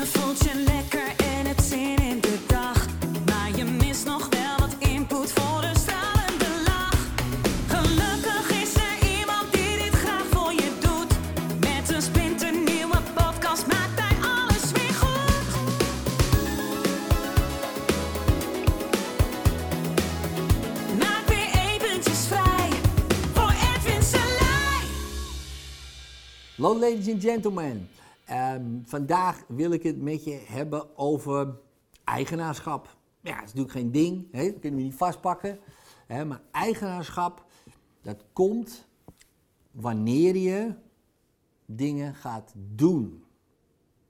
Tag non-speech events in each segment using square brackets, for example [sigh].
Je voelt je lekker en het zin in de dag. Maar je mist nog wel wat input voor een stralende lach. Gelukkig is er iemand die dit graag voor je doet. Met een splinternieuwe podcast maakt hij alles weer goed. Maak weer eventjes vrij voor Edwin Selij. Hallo ladies and gentlemen. Ehm, vandaag wil ik het met je hebben over eigenaarschap. Ja, dat is natuurlijk geen ding, hè? dat kunnen we niet vastpakken. Maar eigenaarschap, dat komt wanneer je dingen gaat doen.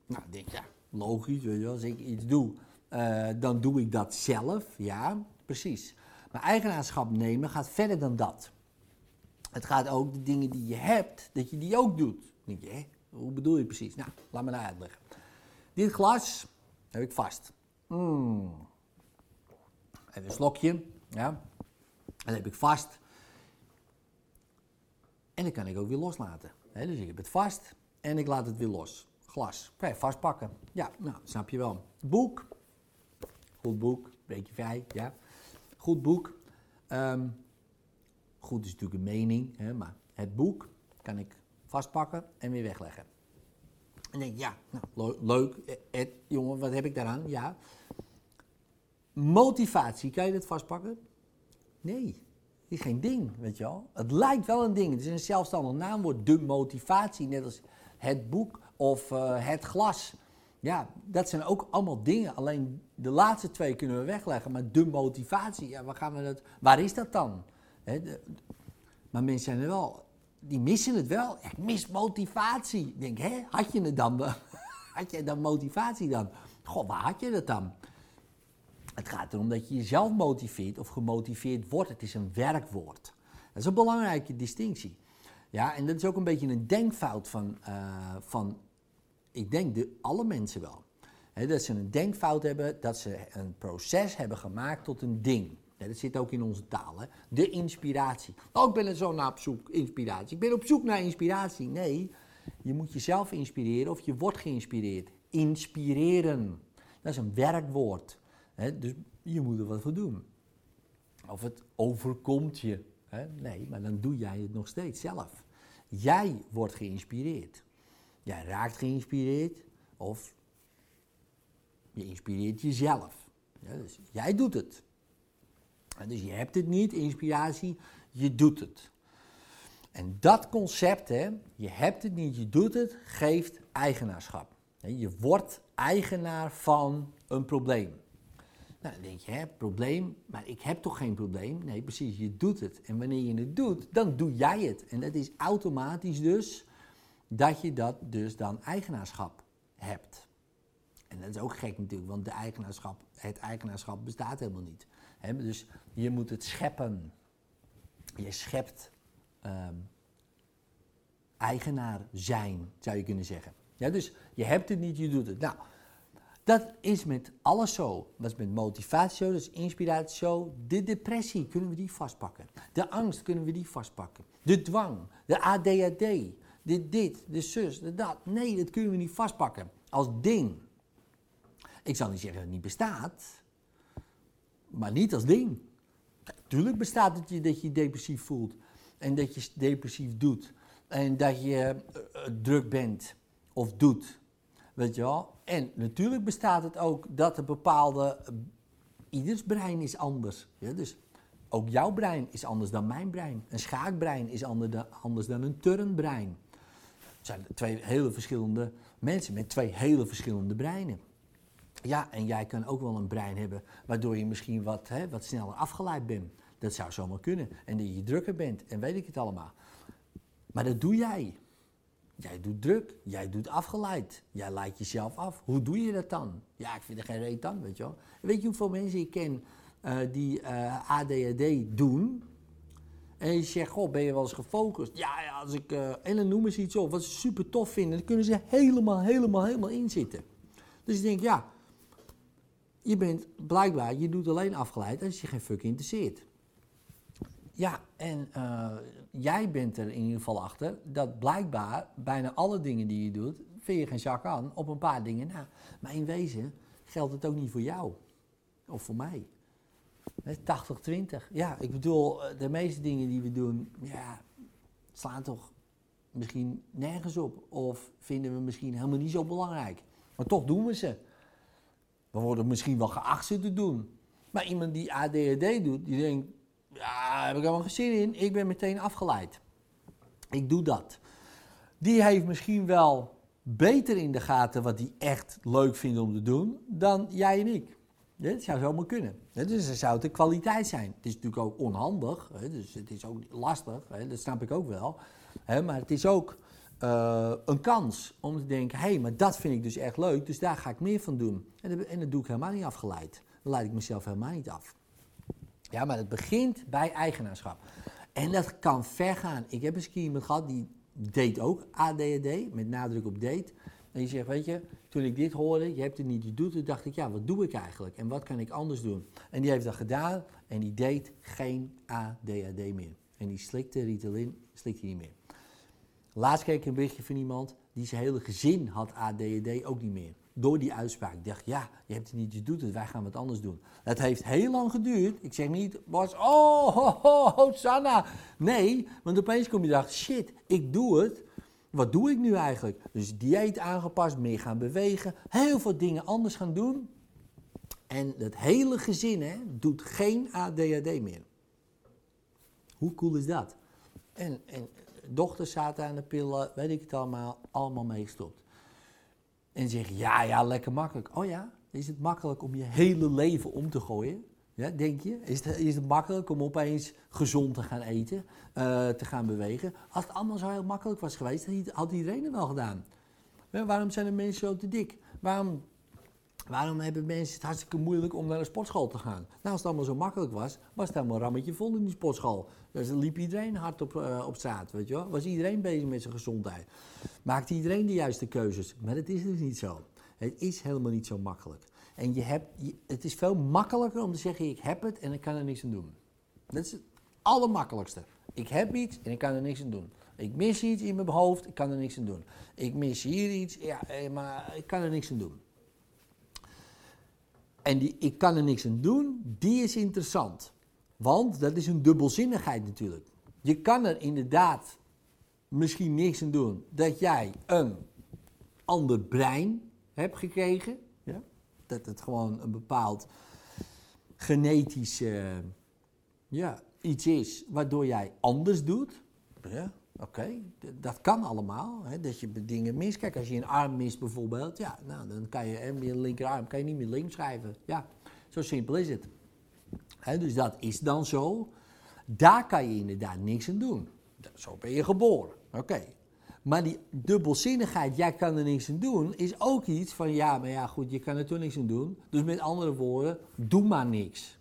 Nou, denk ja, logisch, je als ik iets doe, eh, dan doe ik dat zelf. Ja, precies. Maar eigenaarschap nemen gaat verder dan dat. Het gaat ook de dingen die je hebt, dat je die ook doet. Dan denk je, hè? Hoe bedoel je precies? Nou, laat me nou uitleggen. Dit glas heb ik vast. Mm. Even een slokje, ja. Dat heb ik vast. En dan kan ik ook weer loslaten. dus ik heb het vast en ik laat het weer los. Glas, kan je vastpakken. Ja, nou, snap je wel. Boek, goed boek, beetje vrij, ja. Goed boek. Ehm, goed is natuurlijk een mening, hè, maar het boek kan ik vastpakken en weer wegleggen. En denk ja, nou, le- leuk, Ed, jongen, wat heb ik daaraan? Ja. Motivatie, kan je dat vastpakken? Nee, is geen ding, weet je wel. Het lijkt wel een ding, het is een zelfstandig naamwoord, de motivatie, net als het boek of eh, het glas. Ja, dat zijn ook allemaal dingen, alleen de laatste twee kunnen we wegleggen, maar de motivatie, ja, waar, gaan we dat, waar is dat dan? Maar mensen zijn er wel, die missen het wel. Ik mis motivatie. Ik denk, hè, had je het dan? [laughs] Had je dan motivatie dan? Goh, waar had je dat dan? Het gaat erom dat je jezelf motiveert of gemotiveerd wordt. Het is een werkwoord. Dat is een belangrijke distinctie. Ja, en dat is ook een beetje een denkfout van, eh, van ik denk de, alle mensen wel. Dat ze een denkfout hebben, dat ze een proces hebben gemaakt tot een ding. Dat zit ook in onze taal. Hè? De inspiratie. Oh, ik ben er zo naar op zoek, inspiratie. Ik ben op zoek naar inspiratie. Nee, je moet jezelf inspireren of je wordt geïnspireerd. Inspireren. Dat is een werkwoord. Hè? Dus je moet er wat voor doen. Of het overkomt je. Hè? Nee, maar dan doe jij het nog steeds zelf. Jij wordt geïnspireerd. Jij raakt geïnspireerd of je inspireert jezelf. Ja, dus jij doet het. Dus je hebt het niet, inspiratie, je doet het. En dat concept, hè, je hebt het niet, je doet het, geeft eigenaarschap. Je wordt eigenaar van een probleem. Nou, dan denk je, hè, probleem, maar ik heb toch geen probleem? Nee, precies, je doet het. En wanneer je het doet, dan doe jij het. En dat is automatisch dus dat je dat dus dan eigenaarschap hebt. En dat is ook gek natuurlijk, want eigenaarschap, het eigenaarschap bestaat helemaal niet. Dus je moet het scheppen. Je schept ehm, eigenaar zijn, zou je kunnen zeggen. Ja, dus je hebt het niet, je doet het. Nou, dat is met alles zo. Dat is met motivatie zo, dat is inspiratie zo. De depressie kunnen we die vastpakken. De angst kunnen we die vastpakken. De dwang, de ADHD, de dit, de zus, de dat. Nee, dat kunnen we niet vastpakken als ding. Ik zal niet zeggen dat het niet bestaat, maar niet als ding. Tuurlijk bestaat het je dat je depressief voelt en dat je depressief doet en dat je eh, eh, druk bent of doet. Weet je wel? En natuurlijk bestaat het ook dat er bepaalde. eh, Ieders brein is anders. Ja? Dus ook jouw brein is anders dan mijn brein. Een schaakbrein is anders dan een turnbrein. Het zijn twee hele verschillende mensen met twee hele verschillende breinen. Ja, en jij kan ook wel een brein hebben waardoor je misschien wat, hè, wat sneller afgeleid bent. Dat zou zomaar kunnen. En dat je drukker bent en weet ik het allemaal. Maar dat doe jij. Jij doet druk, jij doet afgeleid. Jij leidt jezelf af. Hoe doe je dat dan? Ja, ik vind er geen reet aan, weet je wel. Weet je hoeveel mensen ik ken eh, die eh, ADHD doen? En je zegt, goh, ben je wel eens gefocust? Ja, ja als ik, eh, en dan noemen ze iets op wat ze super tof vinden. Dan kunnen ze helemaal, helemaal, helemaal inzitten. Dus ik denk, ja, je bent blijkbaar, je doet alleen afgeleid als je geen fuck interesseert. Ja, en eh, jij bent er in ieder geval achter dat blijkbaar bijna alle dingen die je doet, vind je geen zak aan op een paar dingen na. Maar in wezen geldt het ook niet voor jou of voor mij. Hè, 80-20. Ja, ik bedoel, eh, de meeste dingen die we doen, ja, slaan toch misschien nergens op. Of vinden we misschien helemaal niet zo belangrijk. Maar toch doen we ze. We worden misschien wel geacht ze te doen. Maar iemand die ADHD doet, die denkt, ja, daar heb ik helemaal geen zin in. Ik ben meteen afgeleid. Ik doe dat. Die heeft misschien wel beter in de gaten wat hij echt leuk vindt om te doen dan jij en ik. Dat zou zomaar kunnen. Dus er zou de kwaliteit zijn. Het is natuurlijk ook onhandig, dus het is ook lastig, dat snap ik ook wel. Maar het is ook eh, een kans om te denken, hé, hey, maar dat vind ik dus echt leuk, dus daar ga ik meer van doen. En dat, en doe ik helemaal niet afgeleid. Dan leid ik mezelf helemaal niet af. Ja, maar het begint bij eigenaarschap. En dat kan ver gaan. Ik heb eens iemand gehad die deed ook ADHD, met nadruk op date. En je zegt, weet je, toen ik dit hoorde, je hebt het niet, je doet het, dacht ik, ja, wat doe ik eigenlijk? En wat kan ik anders doen? En die heeft dat gedaan en die deed geen ADHD meer. En die slikte Ritalin, slikte niet meer. Laatst kreeg ik een berichtje van iemand die zijn hele gezin had ADHD ook niet meer. Door die uitspraak. Ik dacht, ja, je hebt het niet, je doet het, wij gaan wat anders doen. Het heeft heel lang geduurd. Ik zeg niet, was, oh, ho, ho, Hosanna. Nee, want opeens kom je dacht, shit, ik doe het. Wat doe ik nu eigenlijk? Dus dieet aangepast, meer gaan bewegen, heel veel dingen anders gaan doen. En het hele gezin hè, doet geen ADHD meer. Hoe cool is dat? En, en dochters zaten aan de pillen, weet ik het allemaal, allemaal meegestopt. En zeggen, ja, ja, lekker makkelijk. Oh ja, is het makkelijk om je hele leven om te gooien? Ja, denk je? Is het, is het makkelijk om opeens gezond te gaan eten, uh, te gaan bewegen? Als het allemaal zo heel makkelijk was geweest, had iedereen het wel gedaan. Waarom zijn de mensen zo te dik? Waarom, waarom hebben mensen het hartstikke moeilijk om naar de sportschool te gaan? Nou, als het allemaal zo makkelijk was, was het helemaal een rammetje vol in die sportschool. Dus dan liep iedereen hard op, uh, op straat, weet je wel? Was iedereen bezig met zijn gezondheid? Maakte iedereen de juiste keuzes? Maar dat is dus niet zo. Het is helemaal niet zo makkelijk. En je hebt, het is veel makkelijker om te zeggen: ik heb het en ik kan er niks aan doen. Dat is het allermakkelijkste. Ik heb iets en ik kan er niks aan doen. Ik mis iets in mijn hoofd, ik kan er niks aan doen. Ik mis hier iets, ja, eh, maar ik kan er niks aan doen. En die ik kan er niks aan doen, die is interessant. Want dat is een dubbelzinnigheid natuurlijk. Je kan er inderdaad misschien niks aan doen dat jij een ander brein hebt gekregen dat het gewoon een bepaald genetisch ja, iets is waardoor jij anders doet. Ja, oké, dat kan allemaal. Hè, dat je dingen mist. Kijk, als je een arm mist bijvoorbeeld, ja, nou, dan kan je met je linkerarm kan je niet meer links schrijven. Ja, zo simpel is het. Hè, dus dat is dan zo. Daar kan je inderdaad niks aan doen. Zo ben je geboren. Oké, maar die dubbelzinnigheid, jij kan er niks aan doen, is ook iets van ja, maar ja, goed, je kan er toch niks aan doen. Dus met andere woorden, doe maar niks.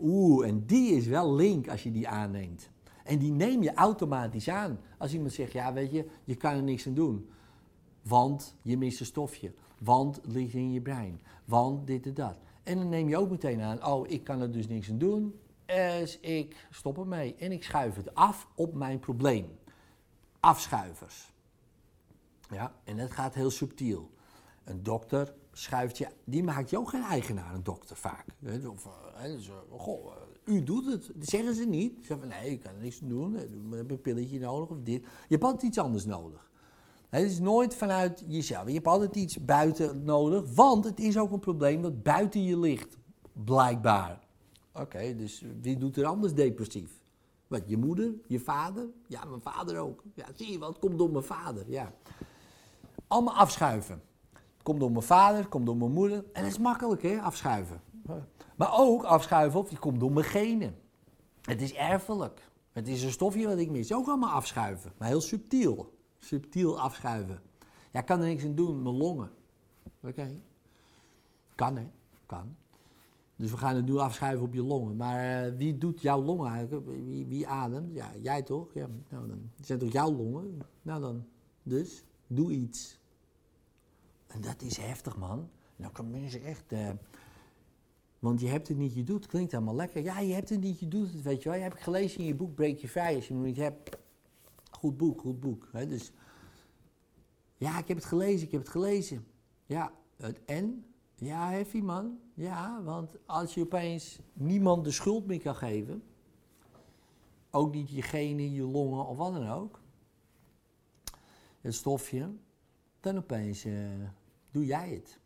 Oeh, en die is wel link als je die aanneemt. En die neem je automatisch aan. Als iemand zegt, ja, weet je, je kan er niks aan doen. Want je mist een stofje. Want het ligt in je brein. Want dit en dat. En dan neem je ook meteen aan, oh, ik kan er dus niks aan doen. Dus ik stop ermee. En ik schuif het af op mijn probleem afschuivers. Ja, en dat gaat heel subtiel. Een dokter schuift je, die maakt ook geen eigenaar, een dokter vaak. Of, dus, goh, eh, u doet het. Dat zeggen ze niet. Ze zeggen van nee, ik kan er niks doen. We hebben een pilletje nodig of dit. Je hebt altijd iets anders nodig. Het is nooit vanuit jezelf. Je hebt altijd iets buiten nodig, want het is ook een probleem dat buiten je ligt, blijkbaar. Oké, dus wie doet er anders depressief? Wat, je moeder, je vader? Ja, mijn vader ook. Ja, zie je het komt door mijn vader, ja. Allemaal afschuiven. Komt door mijn vader, komt door mijn moeder. En dat is makkelijk, hè, afschuiven. Maar ook afschuiven of die komt door mijn genen. Het is erfelijk. Het is een stofje wat ik mis. Ook allemaal afschuiven. Maar heel subtiel. Subtiel afschuiven. Ja, ik kan er niks aan doen. Mijn longen. Oké. Kan, hè. Kan. Dus we gaan het nu afschuiven op je longen. Maar uh, wie doet jouw longen eigenlijk? Wie, wie ademt? Ja, jij toch? Ja, nou dan. Het zijn toch jouw longen? Nou dan. Dus, doe iets. En dat is heftig, man. Nou kan mensen echt... Uh, Want je hebt het niet, je doet. Klinkt allemaal lekker. Ja, je hebt het niet, je doet het, weet je wel. Je hebt gelezen in je boek Breek je vrij. Als je het niet hebt, goed boek, goed boek. Dus ja, ik heb het gelezen, ik heb het gelezen. Ja, het en? Ja, heavy man. Ja, want als je opeens niemand de schuld meer kan geven, ook niet je genen, je longen of wat dan ook, het stofje, dan opeens eh, doe jij het.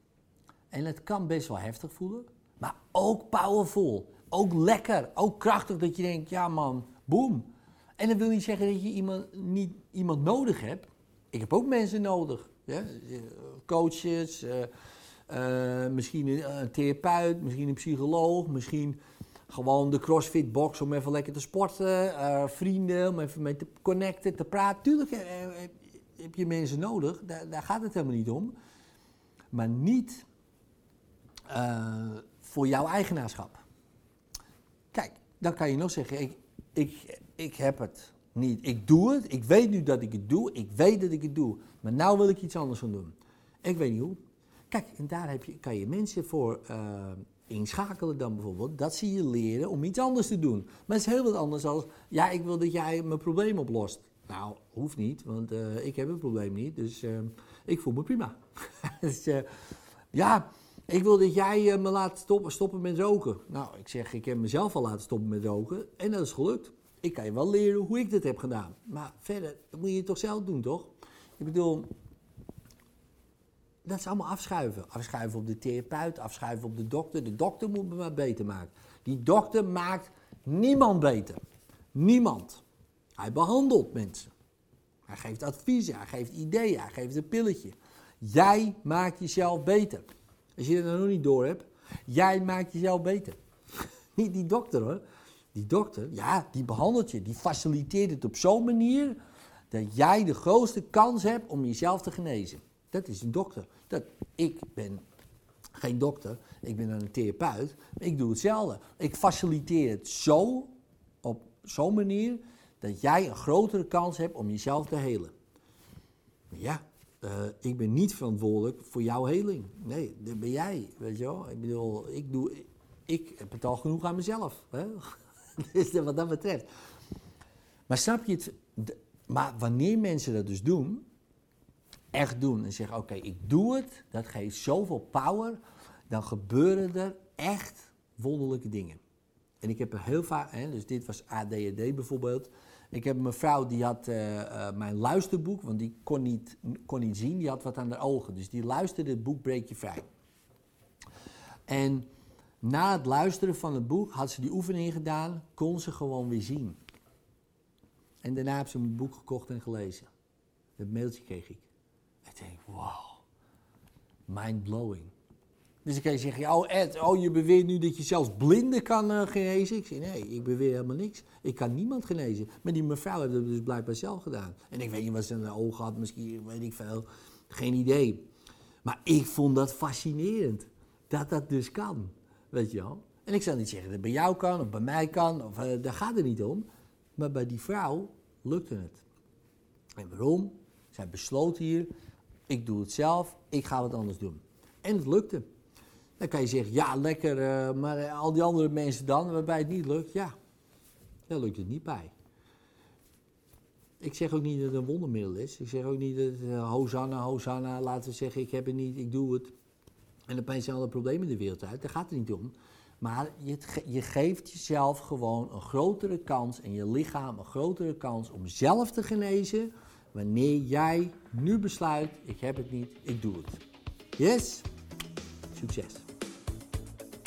En het kan best wel heftig voelen, maar ook powerful. Ook lekker, ook krachtig dat je denkt, ja man, boem. En dat wil niet zeggen dat je iemand, niet iemand nodig hebt. Ik heb ook mensen nodig. Ja? Coaches, uh, uh, misschien een, therapeut, misschien een psycholoog, misschien gewoon de CrossFit box om even lekker te sporten. Uh, vrienden om even mee te connecten, te praten. Tuurlijk heb je mensen nodig, daar, gaat het helemaal niet om. Maar niet voor jouw eigenaarschap. Kijk, dan kan je nog zeggen, ik, ik, ik heb het niet. Ik doe het, ik weet nu dat ik het doe, ik weet dat ik het doe. Maar nu wil ik iets anders gaan doen. Ik weet niet hoe. Kijk, en daar heb je, kan je mensen voor uh, inschakelen dan bijvoorbeeld. Dat ze je leren om iets anders te doen. Maar het is heel wat anders dan, ja, ik wil dat jij mijn probleem oplost. Nou, hoeft niet, want uh, ik heb het probleem niet. Dus uh, ik voel me prima. [laughs] dus, ja, ik wil dat jij me laat stoppen, stoppen met roken. Nou, ik zeg, ik heb mezelf al laten stoppen met roken. En dat is gelukt. Ik kan je wel leren hoe ik dit heb gedaan. Maar verder, dat moet je toch zelf doen, toch? Ik bedoel, dat is allemaal afschuiven. Afschuiven op de therapeut, afschuiven op de dokter. De dokter moet me maar beter maken. Die dokter maakt niemand beter. Niemand. Hij behandelt mensen. Hij geeft adviezen, hij geeft ideeën, hij geeft een pilletje. Jij maakt jezelf beter. Als je dat nog niet door hebt, jij maakt jezelf beter. [laughs] niet die dokter hoor. Die dokter, ja, die behandelt je, die faciliteert het op zo'n manier dat jij de grootste kans hebt om jezelf te genezen. Dat is een dokter. Dat, ik ben geen dokter, ik ben een therapeut, ik doe hetzelfde. Ik faciliteer het zo, op zo'n manier, dat jij een grotere kans hebt om jezelf te helen. Ja, uh, ik ben niet verantwoordelijk voor jouw heling. Nee, dat ben jij, weet je wel. Ik bedoel, ik, doe, ik heb het al genoeg aan mezelf. Hè? [laughs] dus wat dat betreft. Maar snap je het? Maar wanneer mensen dat dus doen, echt doen en zeggen: Oké, ik doe het, dat geeft zoveel power, dan gebeuren er echt wonderlijke dingen. En ik heb er heel vaak, hè, dus dit was ADHD bijvoorbeeld. Ik heb een mevrouw die had uh, uh, mijn luisterboek, want die kon niet, kon niet zien, die had wat aan de ogen. Dus die luisterde het boek Breek je vrij. En na het luisteren van het boek had ze die oefening gedaan, kon ze gewoon weer zien. En daarna heb ze mijn boek gekocht en gelezen. Dat mailtje kreeg ik. Ik denk, wow, mind blowing. Dus dan kan je zeggen, oh Ed, oh, je beweert nu dat je zelfs blinden kan uh, genezen. Ik zeg, nee, ik beweer helemaal niks. Ik kan niemand genezen. Maar die mevrouw heeft het dus blijkbaar zelf gedaan. En ik weet niet wat ze aan de ogen had, misschien weet ik veel. Geen idee. Maar ik vond dat fascinerend. Dat dat dus kan. Weet je wel? En ik zal niet zeggen dat het bij jou kan of bij mij kan. Of, uh, daar gaat het niet om. Maar bij die vrouw lukte het. En waarom? Zij besloot hier, ik doe het zelf, ik ga wat anders doen. En het lukte. Dan kan je zeggen, ja lekker, uh, maar uh, al die andere mensen dan, waarbij het niet lukt, ja, daar lukt het niet bij. Ik zeg ook niet dat het een wondermiddel is. Ik zeg ook niet dat uh, Hosanna, Hosanna, laten we zeggen, ik heb het niet, ik doe het. En opeens zijn alle problemen de wereld uit. Daar gaat het niet om. Maar je, je, geeft jezelf gewoon een grotere kans en je lichaam een grotere kans om zelf te genezen. Wanneer jij nu besluit, ik heb het niet, ik doe het. Yes? Succes.